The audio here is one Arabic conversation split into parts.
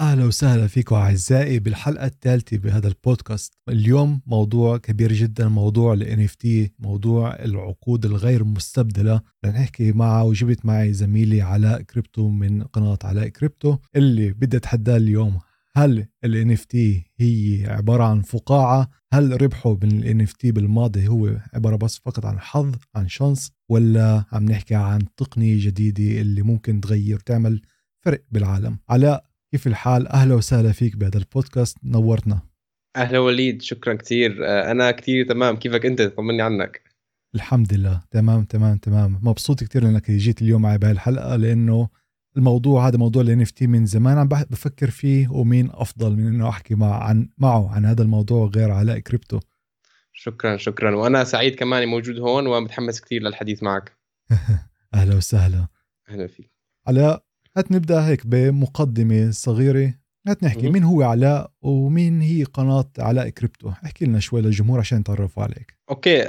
أهلا وسهلا فيكم أعزائي بالحلقة الثالثة بهذا البودكاست. اليوم موضوع كبير جدا موضوع ال NFT موضوع العقود الغير مستبدلة. لنحكي معه وجبت معي زميلي علاء كريبتو من قناة علاء كريبتو. اللي بدي أتحداه اليوم هل ال NFT هي عبارة عن فقاعة؟ هل ربحه من ال NFT بالماضي هو عبارة بس فقط عن حظ عن chance؟ ولا عم نحكي عن تقنية جديدة اللي ممكن تغير وتعمل فرق بالعالم؟ علاء كيف الحال؟ أهلا وسهلا فيك بهذا البودكاست نورتنا. أهلا وليد شكرا كثير آه، أنا كثير تمام. كيفك أنت؟ طمني عنك. الحمد لله. تمام تمام تمام. مبسوط كثير إنك جيت اليوم معي بهالحلقة لأنه الموضوع هذا موضوع ال NFT من زمان عم بفكر فيه ومين أفضل من إنه أحكي مع عن معه عن هذا الموضوع غير علاء كريبتو. شكرا شكرا. وأنا سعيد كمان موجود هون ومتحمس كثير للحديث معك. أهلا وسهلا. أهلا فيك. علاء هات نبدا هيك بمقدمة صغيرة. هات نحكي مين هو علاء ومين هي قناة علاء كريبتو. احكي لنا شوي للجمهور عشان يتعرفوا عليك. okay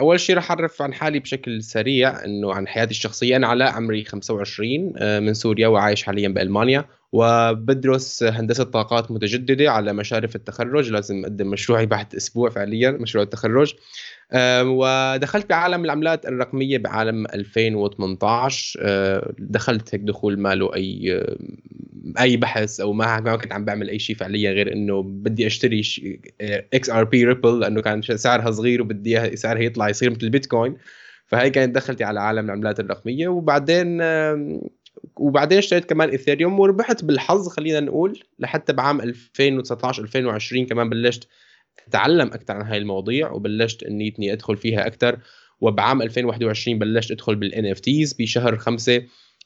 أول شيء رح أعرف عن حالي بشكل سريع إنه عن حياتي الشخصية. أنا علاء عمري 25 أه، من سوريا وعايش حاليا بألمانيا. وبدرس هندسة طاقات متجددة على مشارف التخرج. لازم أقدم مشروعي بعد أسبوع فعليا مشروع التخرج. ودخلت بعالم العملات الرقمية بعالم 2018 أه، دخلت هيك دخول ما له أي أي بحث أو ما ما كنت عم بعمل أي شيء فعليا غير إنه بدي أشتري XRP Ripple لأنه كان سعرها صغير وبدي سعرها يطلع يصير مثل البيتكوين. فهي كانت دخلتي على عالم العملات الرقمية. وبعدين وبعدين اشتريت كمان إيثيريوم وربحت بالحظ خلينا نقول لحتى بعام 2019 2020 كمان بلشت اتعلم أكثر عن هاي المواضيع وبلشت اني أدخل فيها أكثر وبعام 2021 بلشت أدخل بال NFTs بشهر خمسة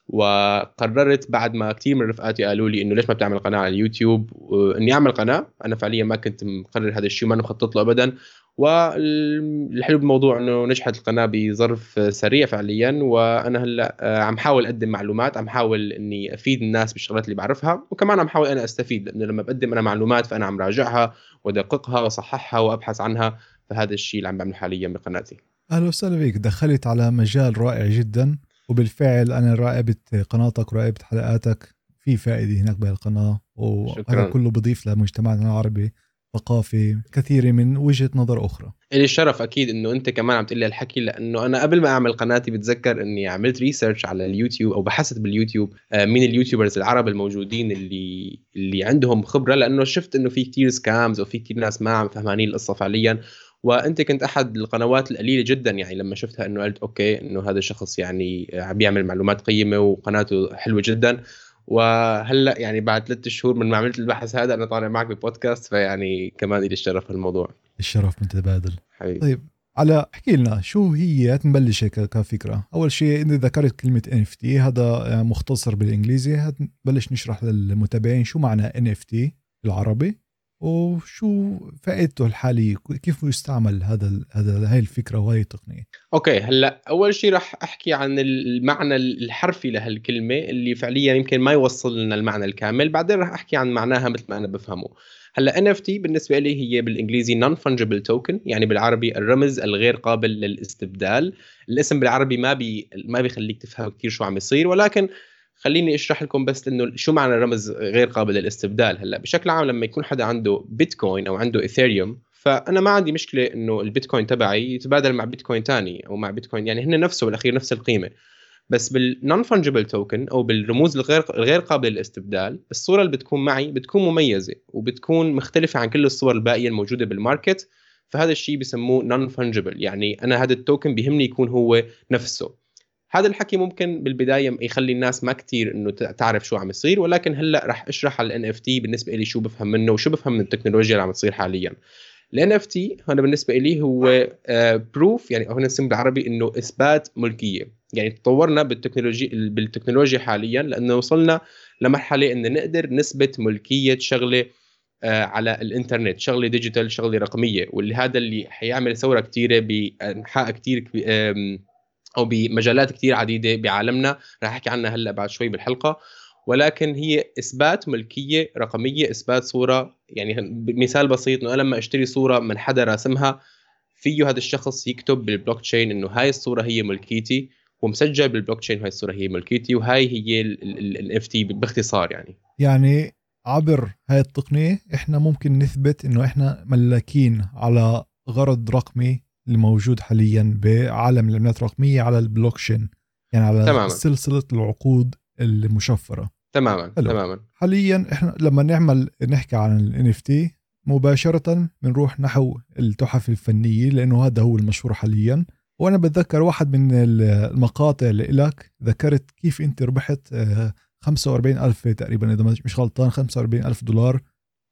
وقررت بعد ما كثير من رفقاتي قالوا لي إنه ليش ما بتعمل قناة على اليوتيوب؟ اني أعمل قناة. أنا فعليا ما كنت مقرر هذا الشيء وما مخطط له ابدا. والحلو بالموضوع إنه نجحت القناة بظرف سريع فعليا وأنا هلأ آه، عم حاول أقدم معلومات عم حاول إني أفيد الناس بالشغلات اللي بعرفها وكمان عم حاول أنا أستفيد لأنه لما بقدم أنا معلومات فأنا عم راجعها وأدققها وأصححها وأبحث عنها فهذا الشيء اللي عم بعمله حاليا بقناتي. أهلا وسهلا بك دخلت على مجال رائع جدا وبالفعل أنا راقبت قناتك وراقبت حلقاتك في فائدة هناك بهالقناة وهذا كله بضيف لمجتمعنا العربي. ثقافة كثيرة من وجهة نظر أخرى. إلي الشرف أكيد إنه أنت كمان عم تقول لي الحكي لأنه أنا قبل ما أعمل قناتي بتذكر إني عملت research على اليوتيوب أو بحثت باليوتيوب آه، مين ال YouTubers العرب الموجودين اللي اللي عندهم خبرة لأنه شفت إنه في كتير scams وفي كتير ناس ما عم فهمانين القصة فعليا. وأنت كنت أحد القنوات القليلة جدا يعني لما شفتها إنه قلت أوكي إنه هذا الشخص يعني عم بيعمل معلومات قيمة وقناته حلوة جدا. وهلأ يعني بعد ثلاث شهور من ما عملت البحث هذا أنا طالع معك ببودكاست فيعني كمان لي الشرف بالموضوع الشرف متبادل. حبيبي. طيب على احكي لنا شو هي نبلش هيك كفكرة. أول شيء انت ذكرت كلمة NFT هذا مختصر بالإنجليزي نبلش نشرح للمتابعين شو معنى NFT بالعربي. وشو فائدته الحالية؟ كيف يستعمل هذا هذا هاي الفكرة وهي التقنية؟ أوكي هلأ أول شيء راح أحكي عن المعنى الحرفي لهالكلمة اللي فعليا يمكن ما يوصل لنا المعنى الكامل بعدين راح أحكي عن معناها مثل ما أنا بفهمه. هلأ NFT بالنسبة لي هي بالإنجليزي non-fungible token يعني بالعربي الرمز الغير قابل للاستبدال. الاسم بالعربي ما بي ما بيخليك تفهم كثير شو عم يصير ولكن خليني أشرح لكم بس إنه شو معنى رمز غير قابل للاستبدال هلأ. بشكل عام لما يكون حدا عنده بيتكوين أو عنده ايثيريوم فأنا ما عندي مشكلة إنه البيتكوين تبعي يتبادل مع بيتكوين ثاني أو مع بيتكوين يعني هن نفسه بالأخير نفس القيمة. بس بال non-fungible token أو بالرموز الغير الغير قابلة للاستبدال الصورة اللي بتكون معي بتكون مميزة وبتكون مختلفة عن كل الصور الباقية الموجودة بال market فهذا الشيء بسموه non-fungible يعني أنا هذا ال token بيهمني يكون هو نفسه. هذا الحكي ممكن بالبداية يخلي الناس ما كثير إنه تعرف شو عم يصير ولكن هلأ رح أشرح على ال NFT بالنسبة لي شو بفهم منه وشو بفهم من التكنولوجيا اللي عم تصير حاليا. ال NFT هذا بالنسبة لي هو بروف آه، يعني أو نسميه بالعربي إنه إثبات ملكية. يعني تطورنا بالتكنولوجيا بالتكنولوجيا حاليا لأنه وصلنا لمرحلة إن نقدر نثبت ملكية شغلة آه، على الإنترنت شغلة digital شغلة رقمية. واللي هذا اللي حيعمل ثورة كثيره بأنحاء كثير أو بمجالات كثير عديدة بعالمنا. رح أحكي عنها هلأ بعد شوي بالحلقة. ولكن هي إثبات ملكية رقمية إثبات صورة. يعني مثال بسيط إنه أنا لما أشتري صورة من حدا راسمها فيه هذا الشخص يكتب بالبلوك تشين إنه هاي الصورة هي ملكيتي ومسجل بالبلوك تشين هاي الصورة هي ملكيتي وهاي هي ال NFT باختصار يعني. يعني عبر هاي التقنية إحنا ممكن نثبت إنه إحنا ملاكين على غرض رقمي الموجود حاليا بعالم العملات الرقميه على البلوكشين يعني على تماما. سلسلة العقود المشفرة تماما حلو. تماما حاليا إحنا لما نعمل نحكي عن ال NFT مباشرة بنروح نحو التحف الفنية لأنه هذا هو المشهور حاليا وأنا بتذكر واحد من المقاطع اللي لك ذكرت كيف أنت ربحت 45 آه، ألف تقريبا إذا مش غلطان 45 ألف دولار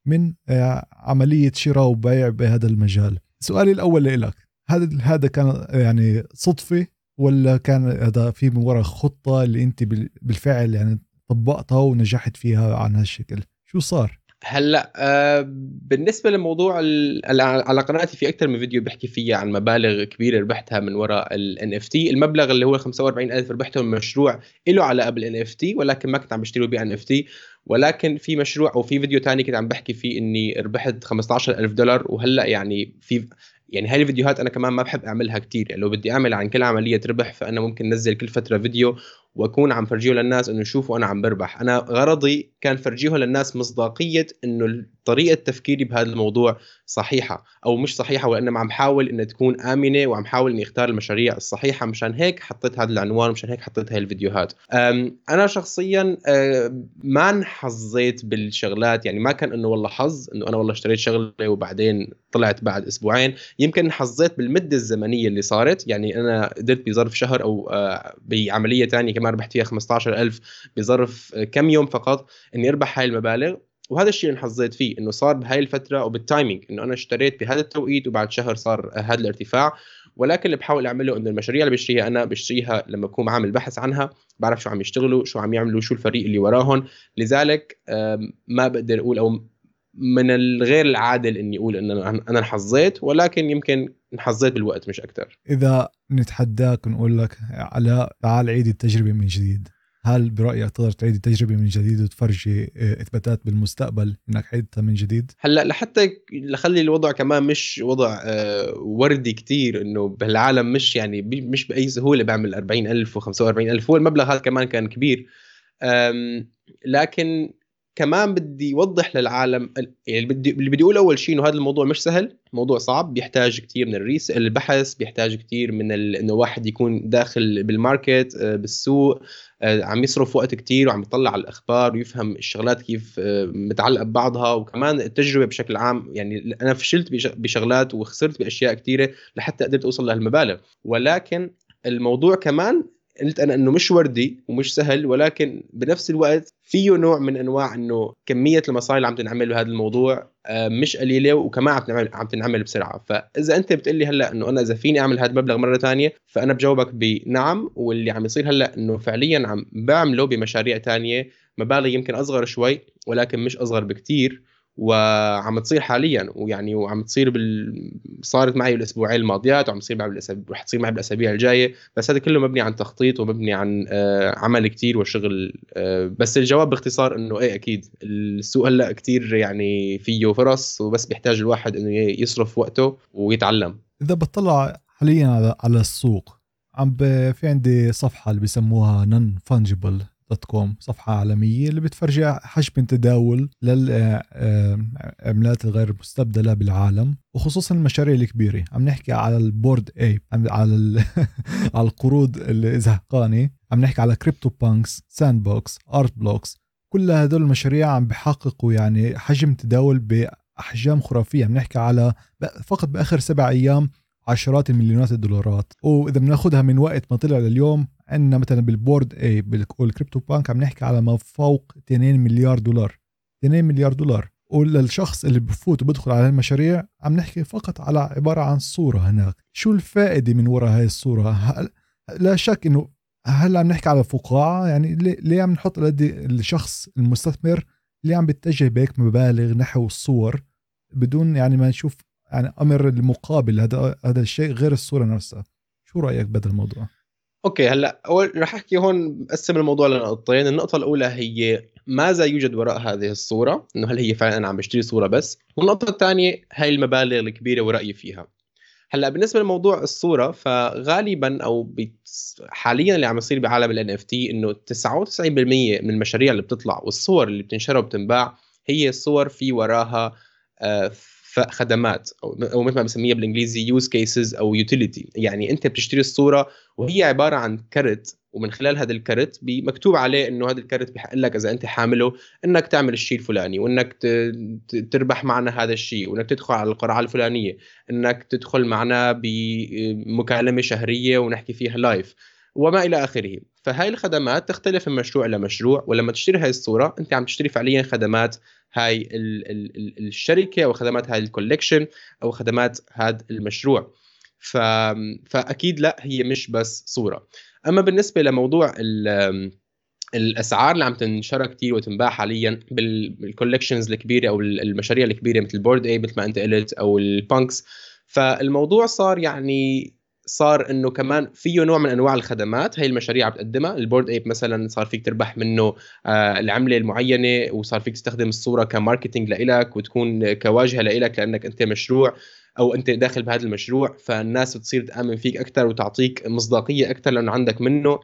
من آه، عملية شراء وبيع بهذا المجال سؤالي الأول لك هذا هذا كان يعني صدفة ولا كان هذا في من وراء خطة اللي أنت بالفعل يعني طبقتها ونجحت فيها عن هالشكل؟ شو صار؟ هلأ آه بالنسبة لموضوع على قناتي في أكثر من فيديو بحكي فيها عن مبالغ كبيرة ربحتها من وراء ال NFT المبلغ اللي هو 45000 ربحته من مشروع له علاقه بال NFT ولكن ما كنت عم بشتري بيه NFT ولكن في مشروع أو في فيديو تاني كنت عم بحكي فيه إني ربحت 15000 دولار وهلأ يعني في يعني هاي الفيديوهات أنا كمان ما بحب أعملها كثير يعني لو بدي أعمل عن كل عملية ربح فأنا ممكن نزل كل فترة فيديو وأكون عم فرجيه للناس إنه شوفوا أنا عم بربح. أنا غرضي كان فرجيه للناس مصداقية إنه طريقة تفكيري بهذا الموضوع صحيحة أو مش صحيحة وإنما عم حاول انها تكون آمنة وعم حاول إني أختار المشاريع الصحيحة. مشان هيك حطيت هذا العنوان ومشان هيك حطيت هاي الفيديوهات. أنا شخصيا ما انحظيت بالشغلات. يعني ما كان إنه والله حظ إنه أنا والله اشتريت شغلة وبعدين طلعت بعد أسبوعين. يمكن حظيت بالمدة الزمنية اللي صارت. يعني أنا قدرت بظرف شهر أو بعملية ثانية كمان ربحت فيها 15000 بظرف كم يوم فقط إني أربح هاي المبالغ. وهذا الشيء اللي حظيت فيه إنه صار بهاي الفترة وبالتايمينج إنه أنا اشتريت بهذا التوقيت وبعد شهر صار هذا الارتفاع. ولكن اللي بحاول أعمله إنه المشاريع اللي بشتريها أنا بشتريها لما أكون عامل بحث عنها بعرف شو عم يشتغلوا شو عم يعملوا شو الفريق اللي وراهم. لذلك ما بقدر أقول أو من الغير العادل إني أقول إنه أنا حظيت ولكن يمكن انحظيت بالوقت مش أكثر إذا نتحداك ونقول لك على تعال عيد التجربة من جديد. هل برأيك تقدر تعيد التجربه من جديد وتفرجي آه، إثباتات بالمستقبل إنك عيدتها من جديد؟ هلأ لحتى لخلي الوضع كمان مش وضع آه، وردي كتير إنه بهالعالم مش يعني مش بأي سهوله بعمل 40000 و45000 هو المبلغ هذا كمان كان كبير. لكن كمان بدي اوضح للعالم يعني بدي اللي بدي أقول أول شيء إنه هذا الموضوع مش سهل موضوع صعب بيحتاج كثير من الريس البحث بيحتاج كثير من ال... إنه واحد يكون داخل بالماركت آه، بالسوق. عم يصرف وقت كثير وعم يطلع على الأخبار ويفهم الشغلات كيف آه، متعلقة ببعضها. وكمان التجربة بشكل عام يعني أنا فشلت بشغلات وخسرت بأشياء كثيره لحتى قدرت أوصل لهالمبالغ. ولكن الموضوع كمان قلت أنا إنه مش وردي ومش سهل ولكن بنفس الوقت فيه نوع من أنواع إنه كمية المصاري اللي عم تنعمل بهذا الموضوع آه، مش قليلة وكمان عم تنعمل عم تنعمل بسرعة. فإذا أنت بتقول لي هلأ إنه أنا إذا فيني أعمل هذا المبلغ مرة ثانية فأنا بجاوبك بنعم واللي عم يصير هلأ إنه فعليا عم بعمله بمشاريع ثانية مبالغ يمكن أصغر شوي ولكن مش أصغر بكثير وعم تصير حاليا ويعني وعم تصير بال... صارت معي الأسبوعين الماضيات وعم تصير معي بالاسابيع رح تصير معي بالأسابيع الجاية. بس هذا كله مبني عن تخطيط ومبني عن آه عمل كتير وشغل آه بس الجواب باختصار إنه إيه أكيد. السوق هلا كتير يعني فيه فرص وبس بيحتاج الواحد إنه يصرف وقته ويتعلم. إذا بطلع حاليا على السوق عم. في عندي صفحة اللي بسموها nonfungible dot com صفحة عالمية اللي بتفرجي حجم التداول للعملات الغير مستبدلة بالعالم وخصوصا المشاريع الكبيرة. عم نحكي على ال Bored Ape على على القرود الزهقانة عم نحكي على CryptoPunks Sandbox Art Blocks. كل هدول المشاريع عم بحققوا يعني حجم تداول بأحجام خرافية. عم نحكي على فقط بآخر سبع أيام عشرات المليونات الدولارات. وإذا بناخذها من وقت ما طلع لليوم عندنا مثلا بال Bored Ape بال CryptoPunk عم نحكي على ما فوق 2 مليار دولار. 2 مليار دولار. وللشخص اللي بفوت وبدخل على المشاريع عم نحكي فقط على عبارة عن صورة هناك. شو الفائدة من وراء هاي الصورة؟ لا شك إنه هل عم نحكي على فقاعة يعني ليه عم نحط الشخص المستثمر؟ اللي عم بيتجه بهيك مبالغ نحو الصور بدون يعني ما نشوف يعني أمر المقابل؟ هذا هذا الشيء غير الصورة نفسها. شو رأيك بهذا الموضوع؟ أوكي هلأ أول رح أحكي هون اقسم الموضوع لنقطتين. النقطة الأولى هي ماذا يوجد وراء هذه الصورة؟ إنه هل هي فعلا أنا عم بشتري صورة بس؟ والنقطة الثانية هاي المبالغ الكبيرة ورأيي فيها. هلأ بالنسبة لموضوع الصورة فغالبا أو حاليا اللي عم يصير بعالم NFT إنه 99% من المشاريع اللي بتطلع والصور اللي بتنشر وبتنباع هي الصور في وراها آه، خدمات أو مثل ما بسميها بالإنجليزي use cases أو utility يعني أنت بتشتري الصورة وهي عبارة عن كرت ومن خلال هذا الكرت مكتوب عليه إنه هذا الكرت بحق لك إذا أنت حامله إنك تعمل الشيء الفلاني وإنك تربح معنا هذا الشيء وإنك تدخل على القرعة الفلانية إنك تدخل معنا بمكالمة شهرية ونحكي فيها live وما إلى آخره. فهاي الخدمات تختلف من مشروع لمشروع ولما تشتري هاي الصورة أنت عم تشتري فعليا خدمات هاي ال ال الشركة أو خدمات هاي ال collection أو خدمات هذا المشروع. ف... فأكيد لا هي مش بس صورة. أما بالنسبة لموضوع ال الأسعار اللي عم تنشرى كثير وتنباع حاليا بال collections الكبيرة أو المشاريع الكبيرة مثل Bored Ape مثل ما أنت قلت أو ال Punks فالموضوع صار يعني صار إنه كمان فيه نوع من أنواع الخدمات هي المشاريع بتقدمها ال Bored Ape مثلا صار فيك تربح منه آه العملة المعينة وصار فيك تستخدم الصورة ك marketing لإلك وتكون كواجهة لإلك لأنك أنت مشروع أو أنت داخل بهذا المشروع. فالناس بتصير تآمن فيك أكثر وتعطيك مصداقية أكثر لأنه عندك منه.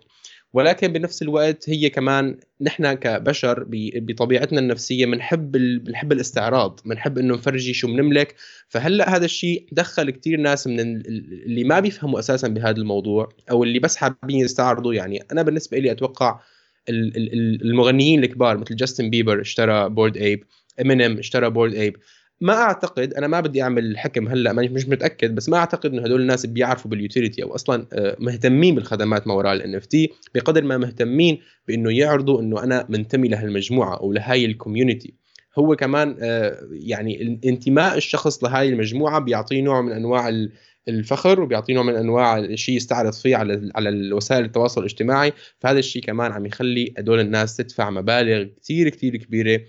ولكن بنفس الوقت هي كمان نحن كبشر بطبيعتنا النفسية بنحب بنحب الاستعراض بنحب إنه نفرجي شو بنملك فهلأ هذا الشيء دخل كثير ناس من اللي ما بيفهموا أساسا بهذا الموضوع أو اللي بس حابين يستعرضوا. يعني أنا بالنسبة لي أتوقع المغنيين الكبار مثل جاستن بيبر اشترى Bored Ape امينيم اشترى Bored Ape ما أعتقد أنا ما بدي أعمل حكم هلأ مش متأكد بس ما أعتقد إنه هدول الناس بيعرفوا بال utility أو أصلا آه، مهتمين بالخدمات ما وراء ال NFT. بقدر ما مهتمين بإنه يعرضوا إنه أنا منتمي لهالمجموعة أو لهي ال community هو كمان آه، يعني انتماء الشخص لهي المجموعة بيعطيه نوع من أنواع الفخر وبيعطيه نوع من أنواع الشيء يستعرض فيه على على وسائل التواصل الاجتماعي. فهذا الشيء كمان عم يخلي هدول الناس تدفع مبالغ كثير كثير كبيرة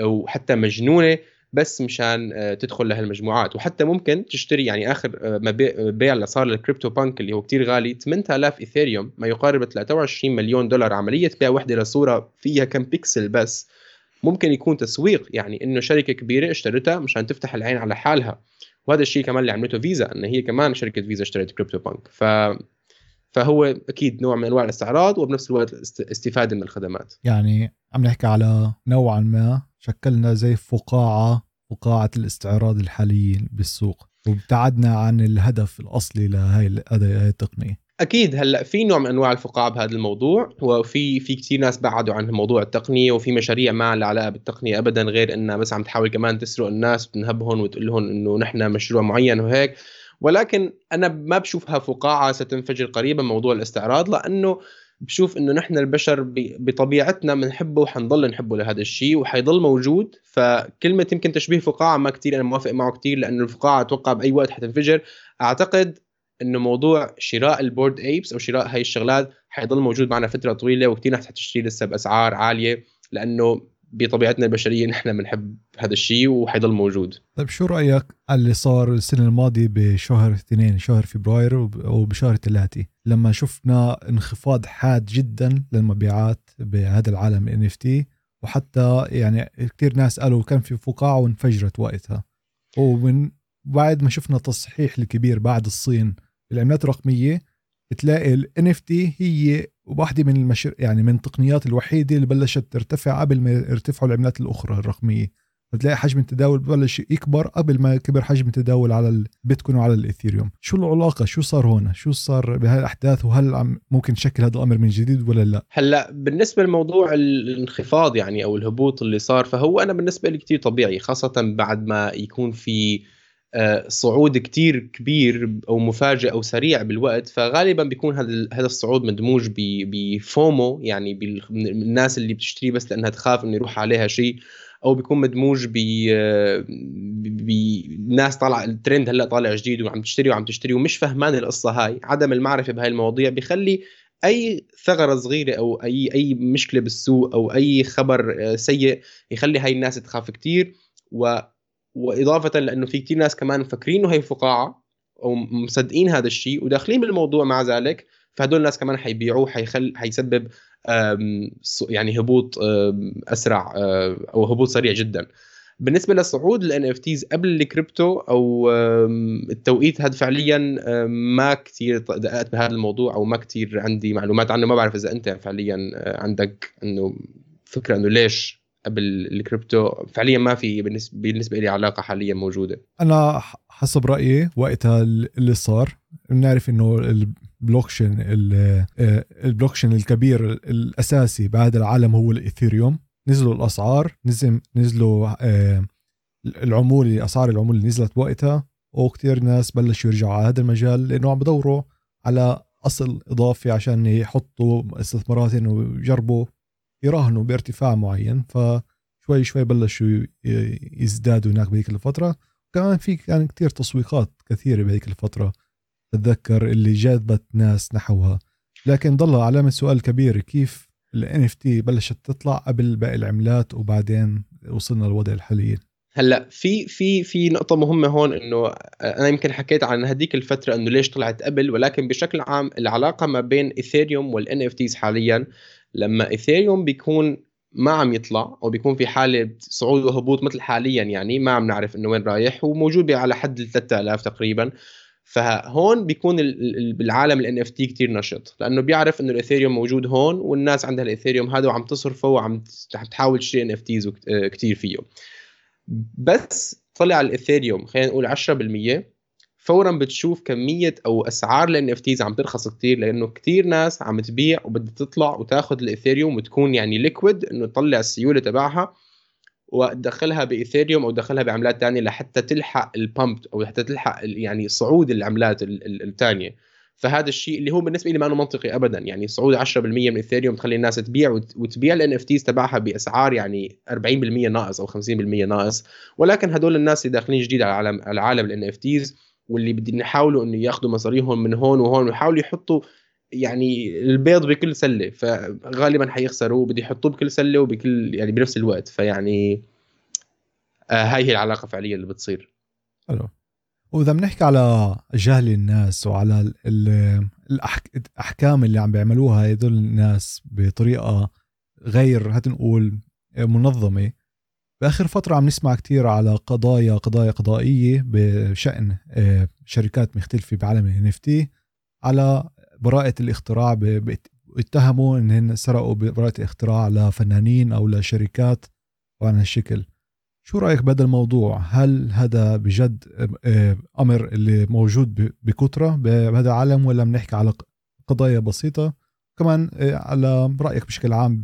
وحتى مجنونة بس مشان آه، تدخل لهالمجموعات. وحتى ممكن تشتري يعني آخر آه، بيع اللي صار لل CryptoPunk اللي هو كتير غالي 8000 إيثيريوم ما يقارب 23 مليون دولار عملية بيع وحدة لصورة فيها كم بيكسل بس. ممكن يكون تسويق يعني إنه شركة كبيرة اشترتها مشان تفتح العين على حالها. وهذا الشيء كمان اللي عملته فيزا إن هي كمان شركة فيزا اشترت CryptoPunk. ف فهو أكيد نوع من أنواع الاستعراض وبنفس الوقت استفادة من الخدمات. يعني عم نحكي على نوعا ما شكلنا زي فقاعة فقاعة الاستعراض الحاليين بالسوق وابتعدنا عن الهدف الأصلي لهي التقنية. أكيد هلأ في نوع من أنواع الفقاعة بهذا الموضوع وفي في كثير ناس بعدوا عن موضوع التقنية وفي مشاريع ما لها علاقة بالتقنية ابدا غير إنها بس عم تحاول كمان تسرق الناس وتنهبهم وتقول لهم إنه نحن مشروع معين وهيك. ولكن أنا ما بشوفها فقاعة ستنفجر قريبا موضوع الاستعراض لأنه بشوف إنه نحن البشر بطبيعتنا بنحبه وحنضل نحبه لهذا الشيء وحيضل موجود. فكلمة يمكن تشبيه فقاعة ما كثير أنا موافق معه كثير لأنه الفقاعة أتوقع بأي وقت حتنفجر. أعتقد إنه موضوع شراء البورد أيبس أو شراء هاي الشغلات حيضل موجود معنا فترة طويلة وكثير ناس حتشتري لسه بأسعار عالية لأنه بطبيعتنا البشرية نحن بنحب هذا الشيء وحيضل موجود. طيب شو رأيك اللي صار السنة الماضية بشهر اثنين شهر فبراير وبشهر ثلاثة؟ لما شفنا انخفاض حاد جدا للمبيعات بهذا العالم NFT وحتى يعني كثير ناس قالوا كان في فقاعة وانفجرت وقتها. ومن بعد ما شفنا تصحيح الكبير بعدين العملات الرقمية تلاقي ال NFT هي واحدة من المشر يعني من التقنيات الوحيدة اللي بلشت ترتفع قبل ما يرتفعوا العملات الأخرى الرقمية. بتلاقي حجم التداول ببلش يكبر قبل ما كبر حجم التداول على البيتكوين وعلى الاثيريوم شو العلاقة؟ شو صار هون؟ شو صار بهاي الاحداث وهل عم ممكن تشكل هذا الأمر من جديد ولا لا؟ هلأ بالنسبة لموضوع الانخفاض يعني أو الهبوط اللي صار فهو أنا بالنسبة لي كثير طبيعي خاصة بعد ما يكون في صعود كتير كبير أو مفاجئ أو سريع بالوقت فغالبا بيكون هذا هذا الصعود مدموج بفومو يعني بالناس اللي بتشتري بس لأنها تخاف إنه يروح عليها شيء أو بيكون مدموج ب بناس طالع الترند هلأ طالع جديد وعم تشتري وعم تشتري ومش فهمان القصة هاي عدم المعرفة بهاي المواضيع بيخلي أي ثغرة صغيرة أو أي أي مشكلة بالسوق أو أي خبر آه، سيء يخلي هاي الناس تخاف كثير و وإضافة لأنه في كثير ناس كمان مفكرين إنه هي فقاعة أو مصدقين هذا الشيء وداخلين بالموضوع مع ذلك فهدول الناس كمان حيبيعوه حيخل حيسبب يعني هبوط أسرع آه، أو هبوط سريع جدا. بالنسبة لصعود ال NFTs قبل الكريبتو أو التوقيت هذا فعليا ما كثير دققت بهذا الموضوع أو ما كثير عندي معلومات عنه ما بعرف إذا أنت فعليا آه، عندك إنه فكرة إنه ليش قبل الكريبتو. فعليا ما في بالنسبة بالنسبة لي علاقة حاليا موجودة. أنا حسب رأيي وقتها اللي صار بنعرف إنه ال blockchain ال blockchain الكبير الأساسي بعد العالم هو الإيثيريوم. نزلوا الأسعار نزل نزلوا آه، العموله أسعار العموله نزلت وقتها. وكتير ناس بلشوا يرجعوا على هذا المجال لأنه عم بدوروا على أصل إضافي عشان يحطوا استثمارات ويجربوا. يراهنوا بارتفاع معين فشوي شوي بلشوا يزدادوا هناك بهيك الفترة. كمان في كان كتير تسويقات كثيرة بهيك الفترة بتذكر اللي جذبت ناس نحوها. لكن ضل علامة سؤال كبيره كيف ال NFT بلشت تطلع قبل باقي العملات وبعدين وصلنا للوضع الحالي؟ هلأ في في في نقطة مهمة هون إنه أنا يمكن حكيت عن هذيك الفترة إنه ليش طلعت قبل ولكن بشكل عام العلاقة ما بين ايثيريوم وال NF حاليا لما ايثيريوم بيكون ما عم يطلع أو بيكون في حالة صعود وهبوط مثل حاليا يعني ما عم نعرف إنه وين رايح وموجود على حد ال 3000 تقريبا. فهون بيكون بالعالم ال NFT كثير نشط لأنه بيعرف إنه الاثيريوم موجود هون والناس عندها الاثيريوم هذا وعم تصرفه وعم تحاول تشتري NFTs كثير فيه. بس طلع الاثيريوم خلينا نقول 10% فورا بتشوف كمية أو أسعار ال NFTs عم ترخص كثير لأنه كثير ناس عم تبيع وبدها تطلع وتاخذ الاثيريوم وتكون يعني liquid إنه تطلع السيولة تبعها وتدخلها بايثيريوم أو تدخلها بعملات ثانية لحتى تلحق ال pump أو حتى تلحق يعني صعود العملات الثانية فهذا الشيء اللي هو بالنسبة لي ما منطقي ابدا. يعني صعود 10% من ايثيريوم تخلي الناس تبيع وتبيع ال NFTs تبعها بأسعار يعني 40% ناقص أو 50% ناقص. ولكن هدول الناس اللي داخلين جديد على عالم على عالم ال NFTs واللي بدهم يحاولوا إنه ياخذوا مصاريهم من هون وهون ويحاولوا يحطوا يعني البيض بكل سلة فغالبا حيخسروا بده يحطوه بكل سلة وبكل يعني بنفس الوقت فيعني آه هاي هي العلاقة فعليا اللي بتصير. حلو. وإذا بنحكي على جهل الناس وعلى الأحكام اللي عم بيعملوها هدول الناس بطريقة غير هتنقول منظمة بآخر فترة عم نسمع كثير على قضايا قضايا قضائية بشأن آه، شركات مختلفة بعالم ال NFT على براءة الاختراع بيتهموا انهم سرقوا براءة الاختراع لفنانين أو لشركات وعن هالشكل. شو رأيك بهذا الموضوع؟ هل هذا بجد آه، أمر اللي موجود بكثره بهذا العالم ولا بنحكي على قضايا بسيطة؟ كمان آه، على رأيك بشكل عام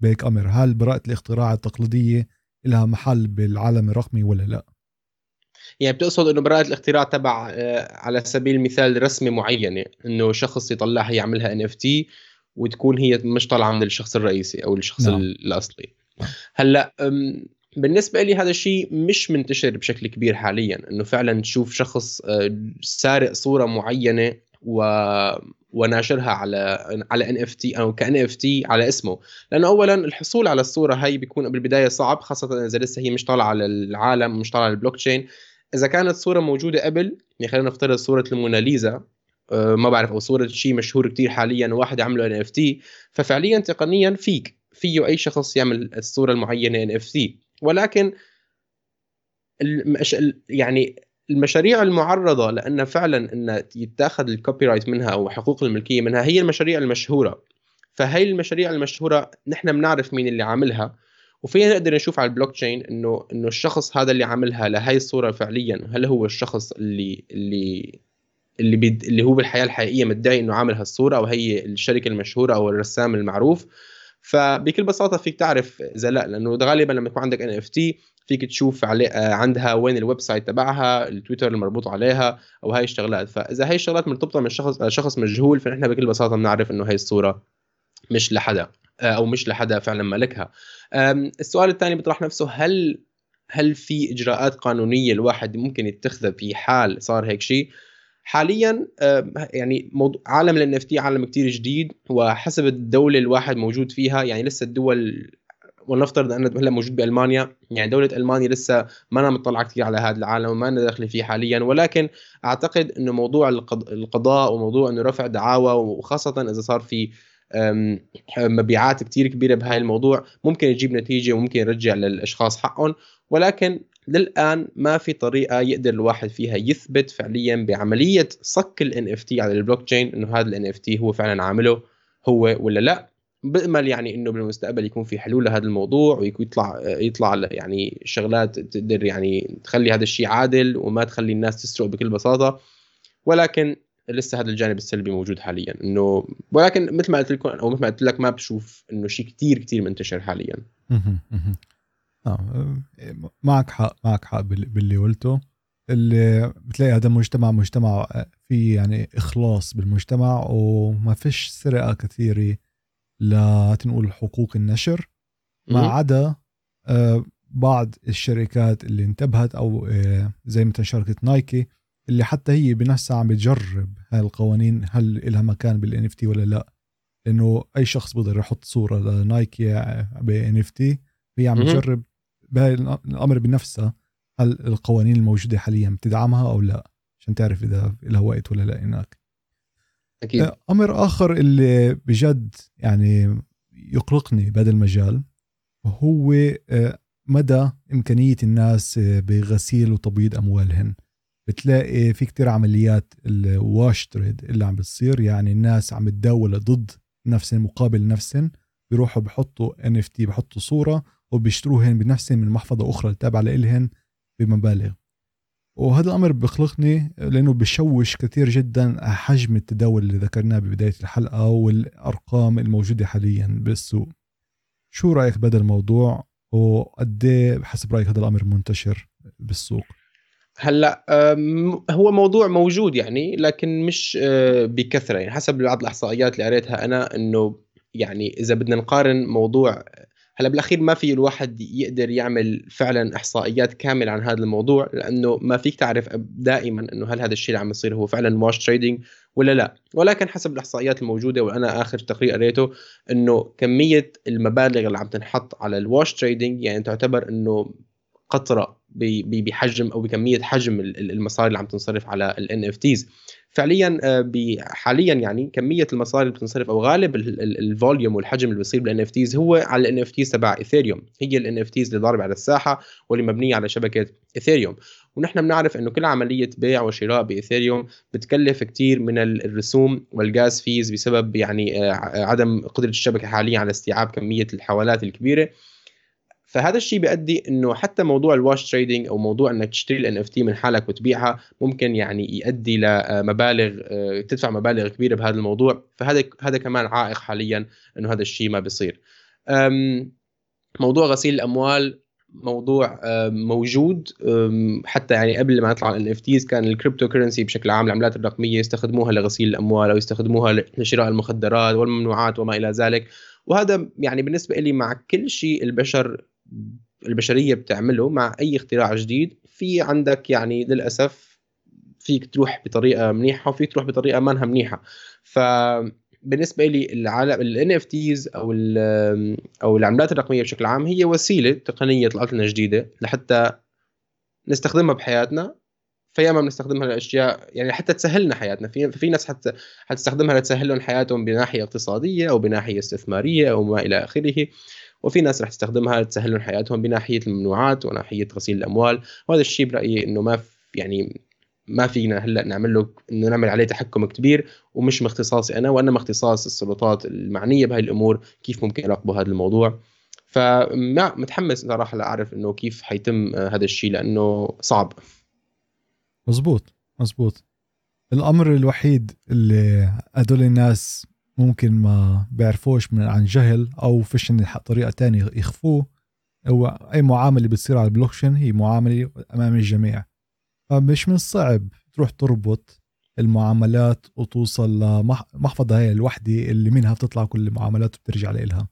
بهيك أمر هل براءة الاختراع التقليدية لها محل بالعالم الرقمي ولا لا يعني بتقصد إنه براءة الاختراع تبع آه، على سبيل المثال رسمة معينة إنه شخص يطلعها يعملها إن إف تي وتكون هي مش طالعة من الشخص الرئيسي أو الشخص نعم. الأصلي نعم. هلأ بالنسبة لي هذا الشيء مش منتشر بشكل كبير حاليا إنه فعلا تشوف شخص آه، سارق صورة معينة و وناشرها على على NFT أو ك NFT على اسمه. لأنه اولا الحصول على الصورة هي بيكون بالبداية صعب خاصة إذا لسه هي مش طالعة على العالم مش طالعة على البلوك تشين إذا كانت صورة موجودة قبل يعني خلينا نفترض صورة الموناليزا أه ما بعرف أو صورة شيء مشهور كتير حاليا واحد عمله NFT ففعليا تقنيا فيك فيه أي شخص يعمل الصورة المعينة NFT ولكن. يعني المشاريع المعرضة لأن فعلا إن يتاخذ ال copyright منها أو حقوق الملكية منها هي المشاريع المشهورة. فهي المشاريع المشهورة نحن بنعرف مين اللي عاملها وفينا نقدر نشوف على البلوك تشين إنه إنه الشخص هذا اللي عاملها لهي الصورة فعليا هل هو الشخص اللي اللي اللي بيد اللي هو بالحياة الحقيقية مدعي إنه عامل هالصورة أو هي الشركة المشهورة أو الرسام المعروف. فبكل بساطة فيك تعرف إذا لا لأنه غالبا لما يكون عندك NFT فيك تشوف عليه آه، عندها وين ال website تبعها التويتر المربوط عليها أو هاي الشغلات. فإذا هاي الشغلات مرتبطة من شخص آه، شخص مجهول فنحن بكل بساطة بنعرف إنه هاي الصورة مش لحدا آه، أو مش لحدا فعلا مالكها السؤال الثاني بيطرح نفسه هل هل في إجراءات قانونية الواحد ممكن يتخذها في حال صار هيك شيء؟ حاليا يعني عالم الان تي عالم كثير جديد وحسب الدولة الواحد موجود فيها يعني لسه الدول ولنفترض أن هلا موجود بألمانيا. يعني دولة ألمانيا لسه ما أنا مطلعه كثير على هذا العالم وما أنا داخله فيه حاليا. ولكن أعتقد إنه موضوع القضاء وموضوع إنه رفع دعاوى وخاصة إذا صار في مبيعات كثير كبيرة بهاي الموضوع ممكن يجيب نتيجة وممكن يرجع للأشخاص حقهم. ولكن للآن ما في طريقة يقدر الواحد فيها يثبت فعليا بعملية صك ال NFT على البلوك تشين إنه هذا ال NFT هو فعلا عامله هو ولا لا. بأمل يعني إنه بالمستقبل يكون في حلول لهذا الموضوع ويطلع يطلع يعني شغلات تقدر يعني تخلي هذا الشيء عادل وما تخلي الناس تسرق بكل بساطة. ولكن لسه هذا الجانب السلبي موجود حاليا إنه ولكن مثل ما قلت لكم أو مثل ما قلت لك ما بشوف إنه شيء كثير كثير منتشر حاليا. آه معك حق معك حق باللي قلته. اللي بتلاقي هذا المجتمع مجتمع في يعني إخلاص بالمجتمع وما فيش سرقة كثيرة لتنقول حقوق النشر ما عدا آه، بعض الشركات اللي انتبهت أو آه، زي مثلا شركة نايكي اللي حتى هي بنفسها عم بتجرب هاي القوانين هل لها مكان بال NFT ولا لا. لأنه أي شخص بيقدر يحط صورة لنايكي ب NFT هي عم تجرب بهاي الأمر بنفسها هل القوانين الموجودة حاليا بتدعمها أو لا عشان تعرف إذا لها وقت ولا لا هناك. أكيد. آه، أمر آخر اللي بجد يعني يقلقني بهذا المجال هو آه، مدى إمكانية الناس آه، بغسيل وتبييض أموالهن. بتلاقي في كتير عمليات ال wash trade اللي عم بتصير يعني الناس عم تداول ضد نفسهم مقابل نفسهم بيروحوا بحطوا ان اف تي بحطوا صورة وبيشتروهن بنفسهم من محفظة أخرى التابعه لإلهن بمبالغ. وهذا الأمر بخلقني لأنه بشوش كثير جدا حجم التداول اللي ذكرناه ببداية الحلقة والأرقام الموجودة حاليا بالسوق. شو رأيك بهذا الموضوع؟ وقد إيه حسب رأيك هذا الأمر منتشر بالسوق؟ هلأ هو موضوع موجود يعني لكن مش آه، بكثرة. يعني حسب بعض الإحصائيات اللي قريتها أنا إنه يعني إذا بدنا نقارن موضوع هلا بالأخير ما في الواحد يقدر يعمل فعلا إحصائيات كاملة عن هذا الموضوع لأنه ما فيك تعرف دائما إنه هل هذا الشيء اللي عم يصير هو فعلا wash trading ولا لا. ولكن حسب الإحصائيات الموجودة وأنا آخر تقرير قريته إنه كمية المبالغ اللي عم تنحط على ال wash trading يعني تعتبر إنه قطرة. بحجم أو بكمية حجم المصاري اللي عم تنصرف على ال NFTs فعليا آه، حاليا يعني كمية المصاري اللي بتنصرف أو غالب ال volume والحجم اللي بيصير بال NFTs هو على ال NFTs تبع ايثيريوم هي ال NFTs اللي ضاربة على الساحة واللي مبنية على شبكة ايثيريوم ونحن بنعرف إنه كل عملية بيع وشراء بايثيريوم بتكلف كثير من الرسوم وال gas fees بسبب يعني آه، عدم قدرة الشبكة حاليا على استيعاب كمية الحوالات الكبيرة. فهذا الشيء بيؤدي إنه حتى موضوع ال wash trading أو موضوع إنك تشتري ال NFT من حالك وتبيعها ممكن يعني يؤدي لمبالغ آه، تدفع مبالغ كبيرة بهذا الموضوع. فهذا هذا كمان عائق حاليا إنه هذا الشيء ما بيصير. موضوع غسيل الأموال موضوع موجود. حتى يعني قبل ما يطلع ال NFTs كان ال cryptocurrency بشكل عام العملات الرقمية يستخدموها لغسيل الأموال أو يستخدموها لشراء المخدرات والممنوعات وما إلى ذلك. وهذا يعني بالنسبة لي مع كل شيء البشر البشرية بتعمله مع أي اختراع جديد في عندك يعني للأسف فيك تروح بطريقة منيحة وفيك تروح بطريقة ما منيحة. ف بالنسبة لي العالم اف تيز أو أو العملات الرقمية بشكل عام هي وسيلة تقنية طلعت لنا جديده لحتى نستخدمها بحياتنا. فياما بنستخدمها لأشياء يعني حتى تسهلنا حياتنا. في في ناس حتى حتستخدمها لتسهل لهم حياتهم بناحية اقتصادية أو بناحية استثمارية أو ما إلى آخره. وفي ناس رح تستخدمها لتسهل لهم حياتهم بناحية الممنوعات وناحية غسيل الأموال. وهذا الشيء برأيي إنه ما يعني ما فينا هلأ نعمل له إنه نعمل عليه تحكم كبير ومش من اختصاصي أنا وانما اختصاص السلطات المعنية بهاي الأمور كيف ممكن يراقبوا هذا الموضوع. فما متحمس صراحة لأعرف إنه كيف حيتم هذا الشيء لأنه صعب. مزبوط مزبوط. الأمر الوحيد اللي هدول الناس ممكن ما بيعرفوش من عن جهل أو فيش طريقة تانية يخفوه. هو أي معاملة بتصير على البلوكشين هي معاملة أمام الجميع. فمش من الصعب تروح تربط المعاملات وتوصل لمحفظة هاي الوحدة اللي منها بتطلع كل المعاملات وبترجع لإلها.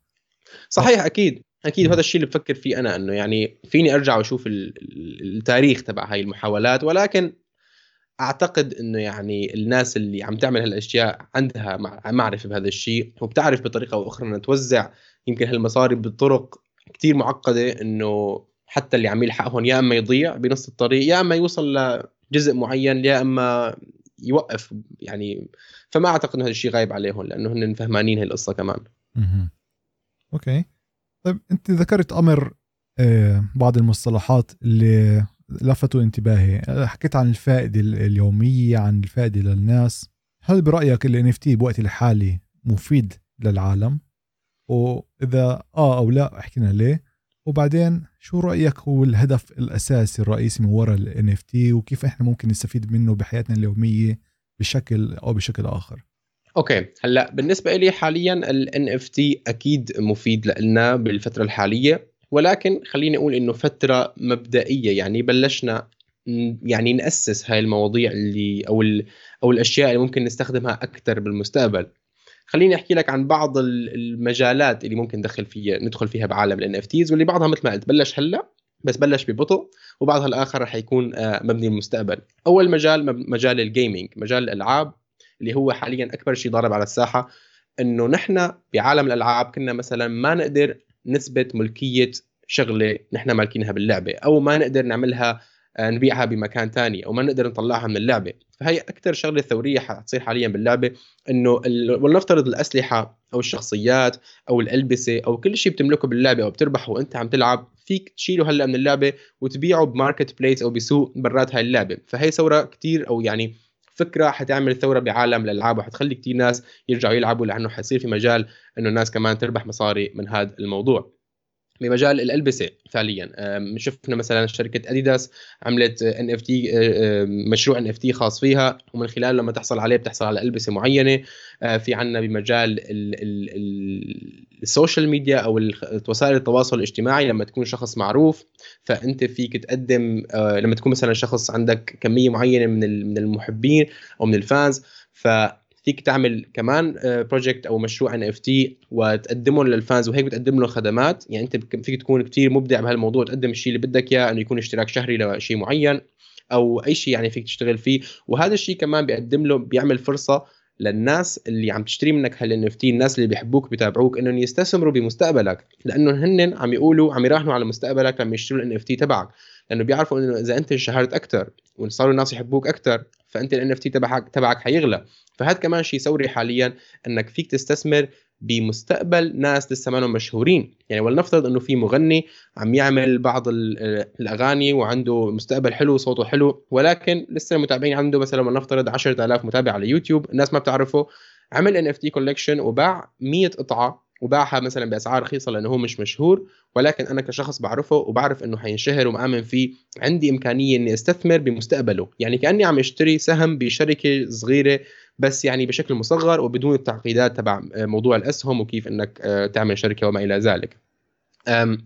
صحيح أكيد. أكيد. هذا الشيء اللي بفكر فيه أنا إنه يعني فيني أرجع وأشوف التاريخ تبع هاي المحاولات ولكن أعتقد إنه يعني الناس اللي عم تعمل هالأشياء عندها معرفة بهذا الشيء وبتعرف بطريقة أو أخرى إنها توزع يمكن هالمصاري بطرق كتير معقدة إنه حتى اللي عم يلحقهم يا إما يضيع بنص الطريق يا إما يوصل لجزء معين يا إما يوقف يعني فما أعتقد إنه هذا الشيء غايب عليهم لأنه هن فهمانين هي القصة كمان. أها أوكي طيب أنت ذكرت أمر آه، بعض المصطلحات اللي لفتوا انتباهي. حكيت عن الفائدة اليومية عن الفائدة للناس. هل برأيك ال NFT بوقت الحالي مفيد للعالم؟ وإذا آه أو لا احكي لنا ليه. وبعدين شو رأيك هو الهدف الأساسي الرئيسي من وراء ال NFT وكيف إحنا ممكن نستفيد منه بحياتنا اليومية بشكل أو بشكل آخر؟ أوكي. هلأ بالنسبة لي حاليا ال NFT أكيد مفيد لنا بالفترة الحالية. ولكن خليني أقول إنه فترة مبدئية يعني بلشنا يعني نأسس هاي المواضيع اللي أو أو الأشياء اللي ممكن نستخدمها أكثر بالمستقبل. خليني أحكي لك عن بعض المجالات اللي ممكن ندخل فيها ندخل فيها بعالم ال NFTs واللي بعضها مثل ما قلت بلش هلأ بس بلش ببطء وبعضها الآخر رح يكون آه، مبني للمستقبل أول مجال مجال ال gaming مجال الألعاب اللي هو حاليا أكبر شيء ضارب على الساحة إنه نحن بعالم الألعاب كنا مثلا ما نقدر نثبت ملكية شغلة نحن مالكينها باللعبة أو ما نقدر نعملها آه، نبيعها بمكان تاني أو ما نقدر نطلعها من اللعبة. فهي أكثر شغلة ثورية حتصير حاليا باللعبة إنه ولنفترض الأسلحة أو الشخصيات أو الألبسة أو كل شيء بتملكه باللعبة أو بتربحه وأنت عم تلعب فيك تشيله هلأ من اللعبة وتبيعه بماركت بليس أو بسوق برات هاي اللعبة. فهي ثورة كثير أو يعني فكرة حتعمل ثورة بعالم الالعاب وحتخلي كثير ناس يرجعوا يلعبوا لأنه حيصير في مجال إنه الناس كمان تربح مصاري من هذا الموضوع. بمجال الألبسة فعليا. شفنا مثلا شركة أديداس عملت ان اف تي مشروع ان اف تي خاص فيها ومن خلاله لما تحصل عليه بتحصل على ألبسة معينة. آه، في عنا بمجال ال social media أو وسائل التواصل الاجتماعي لما تكون شخص معروف فأنت فيك تقدم آه، لما تكون مثلا شخص عندك كمية معينة من من المحبين أو من الفانز ف فيك تعمل كمان project آه، أو مشروع NFT وتقدمه لل fans وهيك بتقدم له خدمات. يعني أنت فيك تكون كثير مبدع بهالموضوع تقدم الشيء اللي بدك إياه إنه يكون اشتراك شهري لشيء معين أو أي شيء يعني فيك تشتغل فيه. وهذا الشيء كمان بيقدم له بيعمل فرصة للناس اللي عم تشتري منك هال NFT الناس اللي بيحبوك بيتابعوك إنهم يستثمروا بمستقبلك. لأنه هن عم يقولوا عم يراهنوا على مستقبلك لما يشتروا ال NFT تبعك. لأنه بيعرفوا إنه إذا أنت انشهرت أكثر وصاروا الناس يحبوك أكثر فأنت ال NFT تبعك تبعك حيغلى. فهذا كمان شيء ثوري حاليا إنك فيك تستثمر بمستقبل ناس لسه ما مشهورين. يعني ولنفترض إنه في مغني عم يعمل بعض الأغاني وعنده مستقبل حلو وصوته حلو ولكن لسه المتابعين عنده مثلا ولنفترض 10000 متابع على يوتيوب الناس ما بتعرفه. عمل NFT collection وباع 100 قطعة وباعها مثلا بأسعار رخيصة لأنه هو مش مشهور ولكن أنا كشخص بعرفه وبعرف إنه حينشهر ومآمن فيه عندي إمكانية إني أستثمر بمستقبله. يعني كأني عم اشتري سهم بشركة صغيرة بس يعني بشكل مصغر وبدون التعقيدات تبع موضوع الأسهم وكيف إنك آه، تعمل شركة وما إلى ذلك.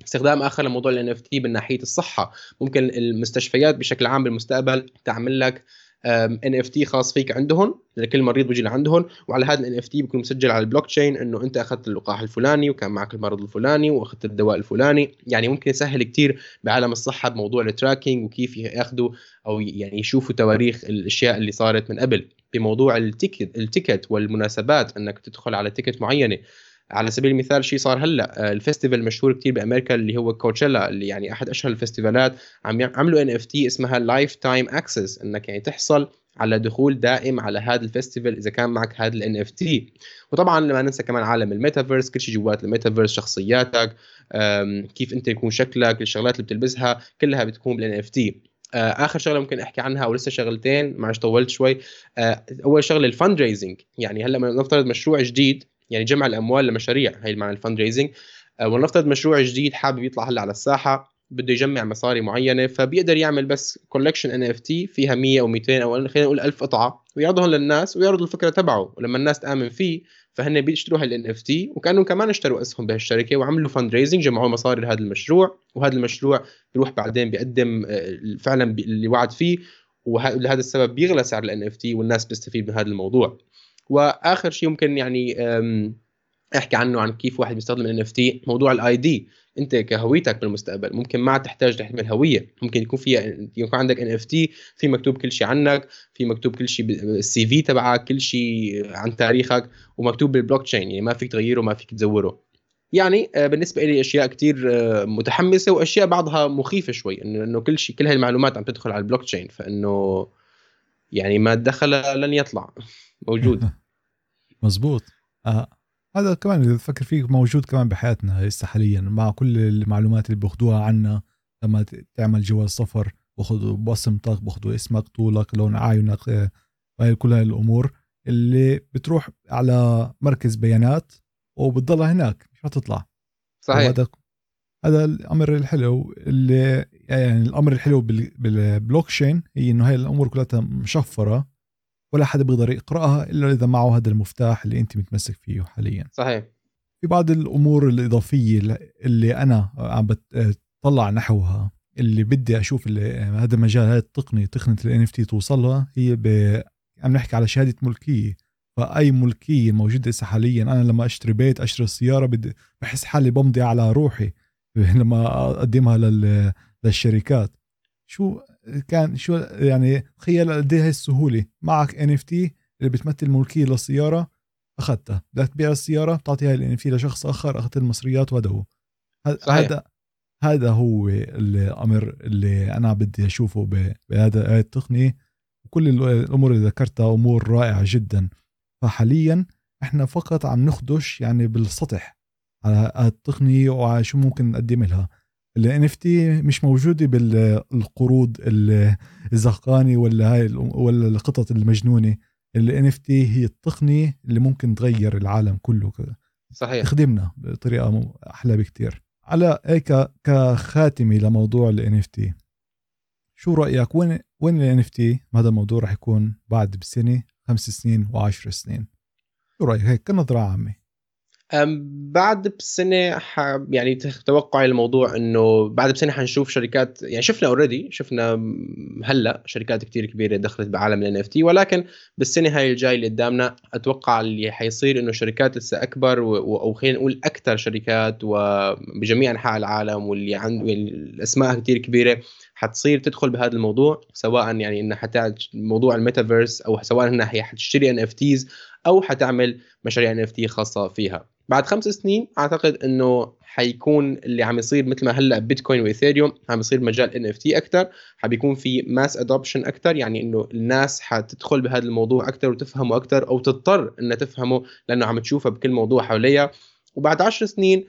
استخدام آخر لموضوع ال NFT من ناحيه الصحة. ممكن المستشفيات بشكل عام بالمستقبل تعمل لك NFT خاص فيك عندهم لكل مريض بيجي لعندهم وعلى هذا ال NFT بيكون مسجل على البلوك تشين إنه أنت أخذت اللقاح الفلاني وكان معك المرض الفلاني وأخذت الدواء الفلاني. يعني ممكن يسهل كثير بعالم الصحة بموضوع ال tracking وكيف ياخذوا أو يعني يشوفوا تواريخ الأشياء اللي صارت من قبل. بموضوع ال ticket ال ticket والمناسبات إنك تدخل على ticket معينة. على سبيل المثال شيء صار هلا آه، ال festival مشهور كثير بأمريكا اللي هو كوتشيلا اللي يعني أحد أشهر ال festivalات عم عملوا NFT اسمها lifetime access إنك يعني تحصل على دخول دائم على هذا ال festival إذا كان معك هذا ال NFT وطبعا لما ننسى كمان عالم الميتافيرس كل شيء جوات الميتافيرس شخصياتك كيف أنت يكون شكلك الشغلات اللي بتلبسها كلها بتكون بال NFT آه، آخر شغلة ممكن أحكي عنها أو لسه شغلتين معلش طولت شوي. آه، أول شغلة ال fundraising يعني هلا نفترض مشروع جديد يعني جمع الأموال لمشاريع هي معنى ال fundraising ولنفترض مشروع جديد حابب يطلع هلأ على الساحة بده يجمع مصاري معينة فبيقدر يعمل بس collection NFT فيها 100 أو 200 أو خلينا نقول 1000 قطعة ويعرضهم للناس ويعرض الفكرة تبعه. ولما الناس تآمن فيه فهن بيشتروا هال NFT وكأنهم كمان اشتروا أسهم بهالشركة وعملوا fundraising جمعوا مصاري لهذا المشروع وهذا المشروع بيروح بعدين بيقدم آه، فعلا اللي وعد فيه ولهذا السبب بيغلى سعر ال NFT والناس بتستفيد من هذا الموضوع. وآخر شيء ممكن يعني أحكي عنه عن كيف واحد بيستخدم NFT موضوع ال ID. أنت كهويتك بالمستقبل ممكن ما تحتاج تحمل هوية. ممكن يكون في يكون عندك NFT في مكتوب كل شيء عنك في مكتوب كل شيء بال CV تبعك كل شيء عن تاريخك ومكتوب بالبلوك تشين يعني ما فيك تغيره ما فيك تزوره. يعني آه، بالنسبة لي أشياء كثير آه، متحمسة وأشياء بعضها مخيفة شوي إنه كل شيء كل هاي المعلومات عم تدخل على البلوك تشين فإنه يعني ما دخل لن يطلع. موجود. مزبوط آه. هذا كمان إذا تفكر فيه موجود كمان بحياتنا هسه حاليا مع كل المعلومات اللي باخذوها عنا لما تعمل جواز سفر باخذوا بصمتك باخذوا اسمك طولك لون اعينك آه، وهي كل هاي الأمور اللي بتروح على مركز بيانات وبتضلها هناك حتطلع صحيح. هذا هذا الأمر الحلو اللي يعني الأمر الحلو بالبلوك تشين هي إنه هاي الأمور كلها مشفرة. ولا حدا بيقدر يقرأها إلا إذا معه هذا المفتاح اللي أنت متمسك فيه حاليا. صحيح. في بعض الأمور الإضافية اللي أنا عم بتطلع نحوها اللي بدي أشوف اللي هذا المجال هذا التقني تقنية ال NFT توصلها هي ب... عم نحكي على شهادة ملكية. فأي ملكية موجودة هسه حاليا أنا لما أشتري بيت أشتري سياره بدي بحس حالي بمضي على روحي لما أقدمها لل... للشركات. شو كان شو يعني تخيل قد إيه السهولة. معك NFT اللي بتمثل ملكية للسيارة أخذتها. بدك تبيع السيارة بتعطيها الان إف تي لشخص آخر أخذت المصريات وهذا هو هذا هذا هو الامر اللي أنا بدي أشوفه بهذا التقنية. وكل الأمور اللي ذكرتها أمور رائعة جدا. فحاليا إحنا فقط عم نخدش يعني بالسطح على التقنيه وعلى شو ممكن نقدم لها. ال NFT مش موجودة بالقروض الزهقانة ولا هاي ولا القطط المجنونة. ال NFT هي التقنية اللي ممكن تغير العالم كله صحيح. تخدمنا بطريقة أحلى بكتير. على هيك كخاتمة لموضوع ال NFT شو رأيك؟ وين وين ال NFT هذا الموضوع رح يكون بعد بسنة خمس سنين وعشر سنين. شو رأيك؟ هيك كنظرة عامة. بعد بسنة ح... يعني توقعي الموضوع إنه بعد بسنة حنشوف شركات يعني شفنا اوريدي شفنا هلأ شركات كتير كبيرة دخلت بعالم ال NFT ولكن بالسنة هاي الجاي اللي قدامنا أتوقع اللي حيصير إنه شركات لسه أكبر و... أو خلينا نقول أكثر شركات وبجميع أنحاء العالم واللي عنده يعني الأسماء كتير كبيرة حتصير تدخل بهذا الموضوع سواء يعني إنها حتعمل موضوع الميتافيرس أو سواء إنها حتشتري NFTs أو حتعمل مشاريع NFT خاصة فيها. بعد خمس سنين أعتقد إنه حيكون اللي عم يصير مثل ما هلأ بيتكوين وايثيريوم عم يصير مجال NFT أكثر حبيكون في mass adoption أكثر يعني إنه الناس حتدخل بهذا الموضوع أكثر وتفهمه أكثر أو تضطر إنها تفهمه لأنه عم تشوفه بكل موضوع حواليها وبعد عشر سنين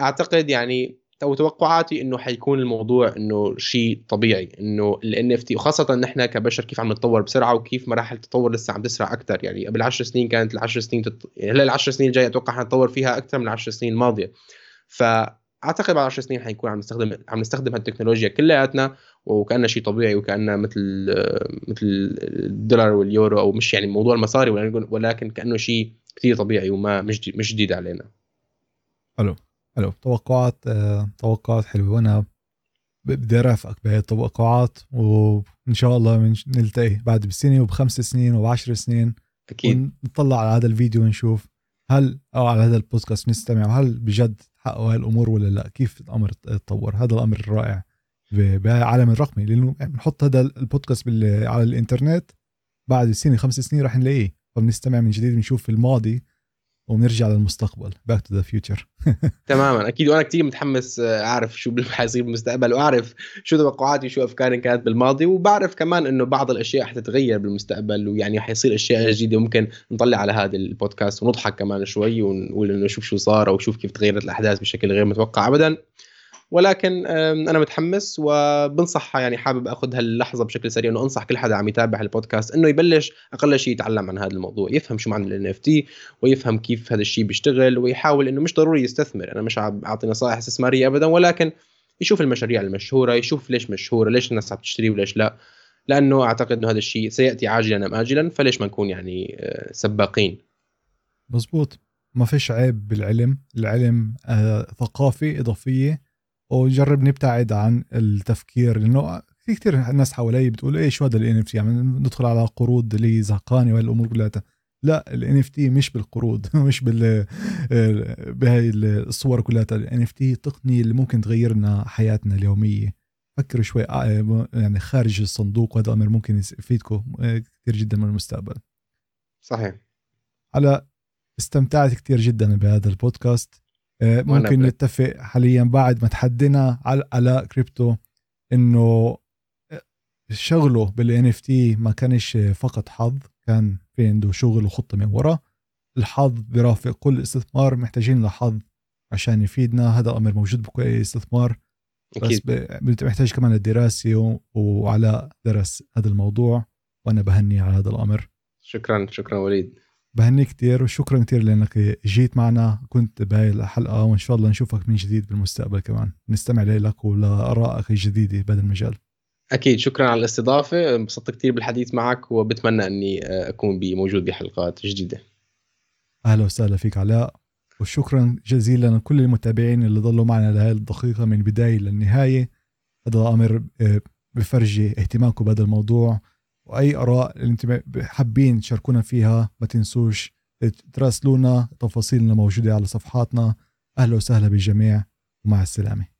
أعتقد يعني أو توقعاتي إنه حيكون الموضوع إنه شيء طبيعي إنه ال NFT وخاصة نحن كبشر كيف عم نتطور بسرعة وكيف مراحل التطور لسه عم تسرع أكثر يعني قبل 10 سنين كانت العشر سنين تط... يعني هلأ العشر سنين الجاية أتوقع حنتطور فيها أكثر من العشر سنين الماضية. فأعتقد بعد 10 سنين حنكون عم نستخدم عم نستخدم هالتكنولوجيا كلياتنا وكانها شيء طبيعي وكانها مثل مثل الدولار واليورو أو مش يعني موضوع المصاري ولكن كأنه شيء كثير طبيعي وما مش مش جديد علينا. حلو. حلو. توقعات آه، توقعات حلوة. وأنا بدي أرافقك بهي التوقعات وإن شاء الله نلتقي بعد بسنة وبخمس سنين وبعشر سنين أكيد. ونطلع على هذا الفيديو ونشوف هل أو علاء هذا البودكاست نستمع هل بجد حققوا هاي الأمور ولا لا؟ كيف الأمر تطور؟ هذا الأمر الرائع بعالم الرقمي. لأنه بنحط هذا البودكاست على الإنترنت بعد سنة خمس سنين راح نلاقيه. فبنستمع من جديد بنشوف الماضي ونرجع للمستقبل. back to the future تماما. أكيد وأنا كثير متحمس آه، أعرف شو حيصير بالمستقبل وأعرف شو توقعاتي وشو أفكاري كانت بالماضي وبعرف كمان إنه بعض الأشياء حتتغير بالمستقبل ويعني حيصير أشياء جديدة. ممكن نطلع على هذا البودكاست ونضحك كمان شوي ونقول إنه شوف شو صار أو شوف كيف تغيرت الأحداث بشكل غير متوقع ابدا. ولكن أنا متحمس وبنصح يعني حابب أخذ هاللحظة بشكل سريع إنه أنصح كل حدا عم يتابع البودكاست إنه يبلش أقل شيء يتعلم عن هذا الموضوع يفهم شو معنى ال NFT ويفهم كيف هذا الشيء بيشتغل ويحاول إنه مش ضروري يستثمر أنا مش عم أعطي نصائح استثمارية ابدا ولكن يشوف المشاريع المشهورة يشوف ليش مشهورة ليش الناس عم تشتري وليش لا لأنه أعتقد إنه هذا الشيء سيأتي عاجلا أم اجلا فليش ما نكون يعني آه، سباقين. مزبوط. ما فيش عيب بالعلم العلم آه ثقافه إضافية وجرب نبتعد عن التفكير لأنه في كثير ناس حوالي بتقول إيش هذا ال NFT يعني ندخل على قرود اللي زهقانة وهالامور كلها. لا ال NFT مش بالقرود مش بال بهاي الصور كلها. ال NFT تقنيه اللي ممكن تغير لنا حياتنا اليومية. فكروا شوي آه، يعني خارج الصندوق وهذا أمر ممكن يفيدكم آه، كثير جدا من المستقبل. صحيح. علاء استمتعت كثير جدا بهذا البودكاست. ممكن نتفق حاليا بعد ما تحدينا على علاء كريبتو إنه آه، شغله بال NFT ما كانش فقط حظ كان في عنده شغل وخطة من ورا. الحظ برافق كل استثمار محتاجين لحظ عشان يفيدنا. هذا أمر موجود بكل استثمار. بس محتاج كمان الدراسة وعلاء درس هذا الموضوع وأنا بهني على هذا الأمر. شكرا شكرا وليد. بهنيك كتير وشكرا كتير لأنك جيت معنا. كنت بهاي الحلقة وإن شاء الله نشوفك من جديد بالمستقبل كمان. نستمع لك ولآرائك الجديدة بهذا المجال. أكيد. شكرا على الاستضافة. انبسطت كثير بالحديث معك وبتمنى أني أكون موجود بحلقات جديدة. أهلا وسهلا فيك علاء. وشكرا جزيلا لكل المتابعين اللي ضلوا معنا لهذه الدقيقة من البدايه للنهاية. هذا أمر آه، بفرجي اهتمامكم بهذا الموضوع. وأي آراء اللي أنتم حابين تشاركونا فيها ما تنسوش تراسلونا تفاصيلنا موجودة على صفحاتنا. أهلا وسهلا بالجميع ومع السلامة.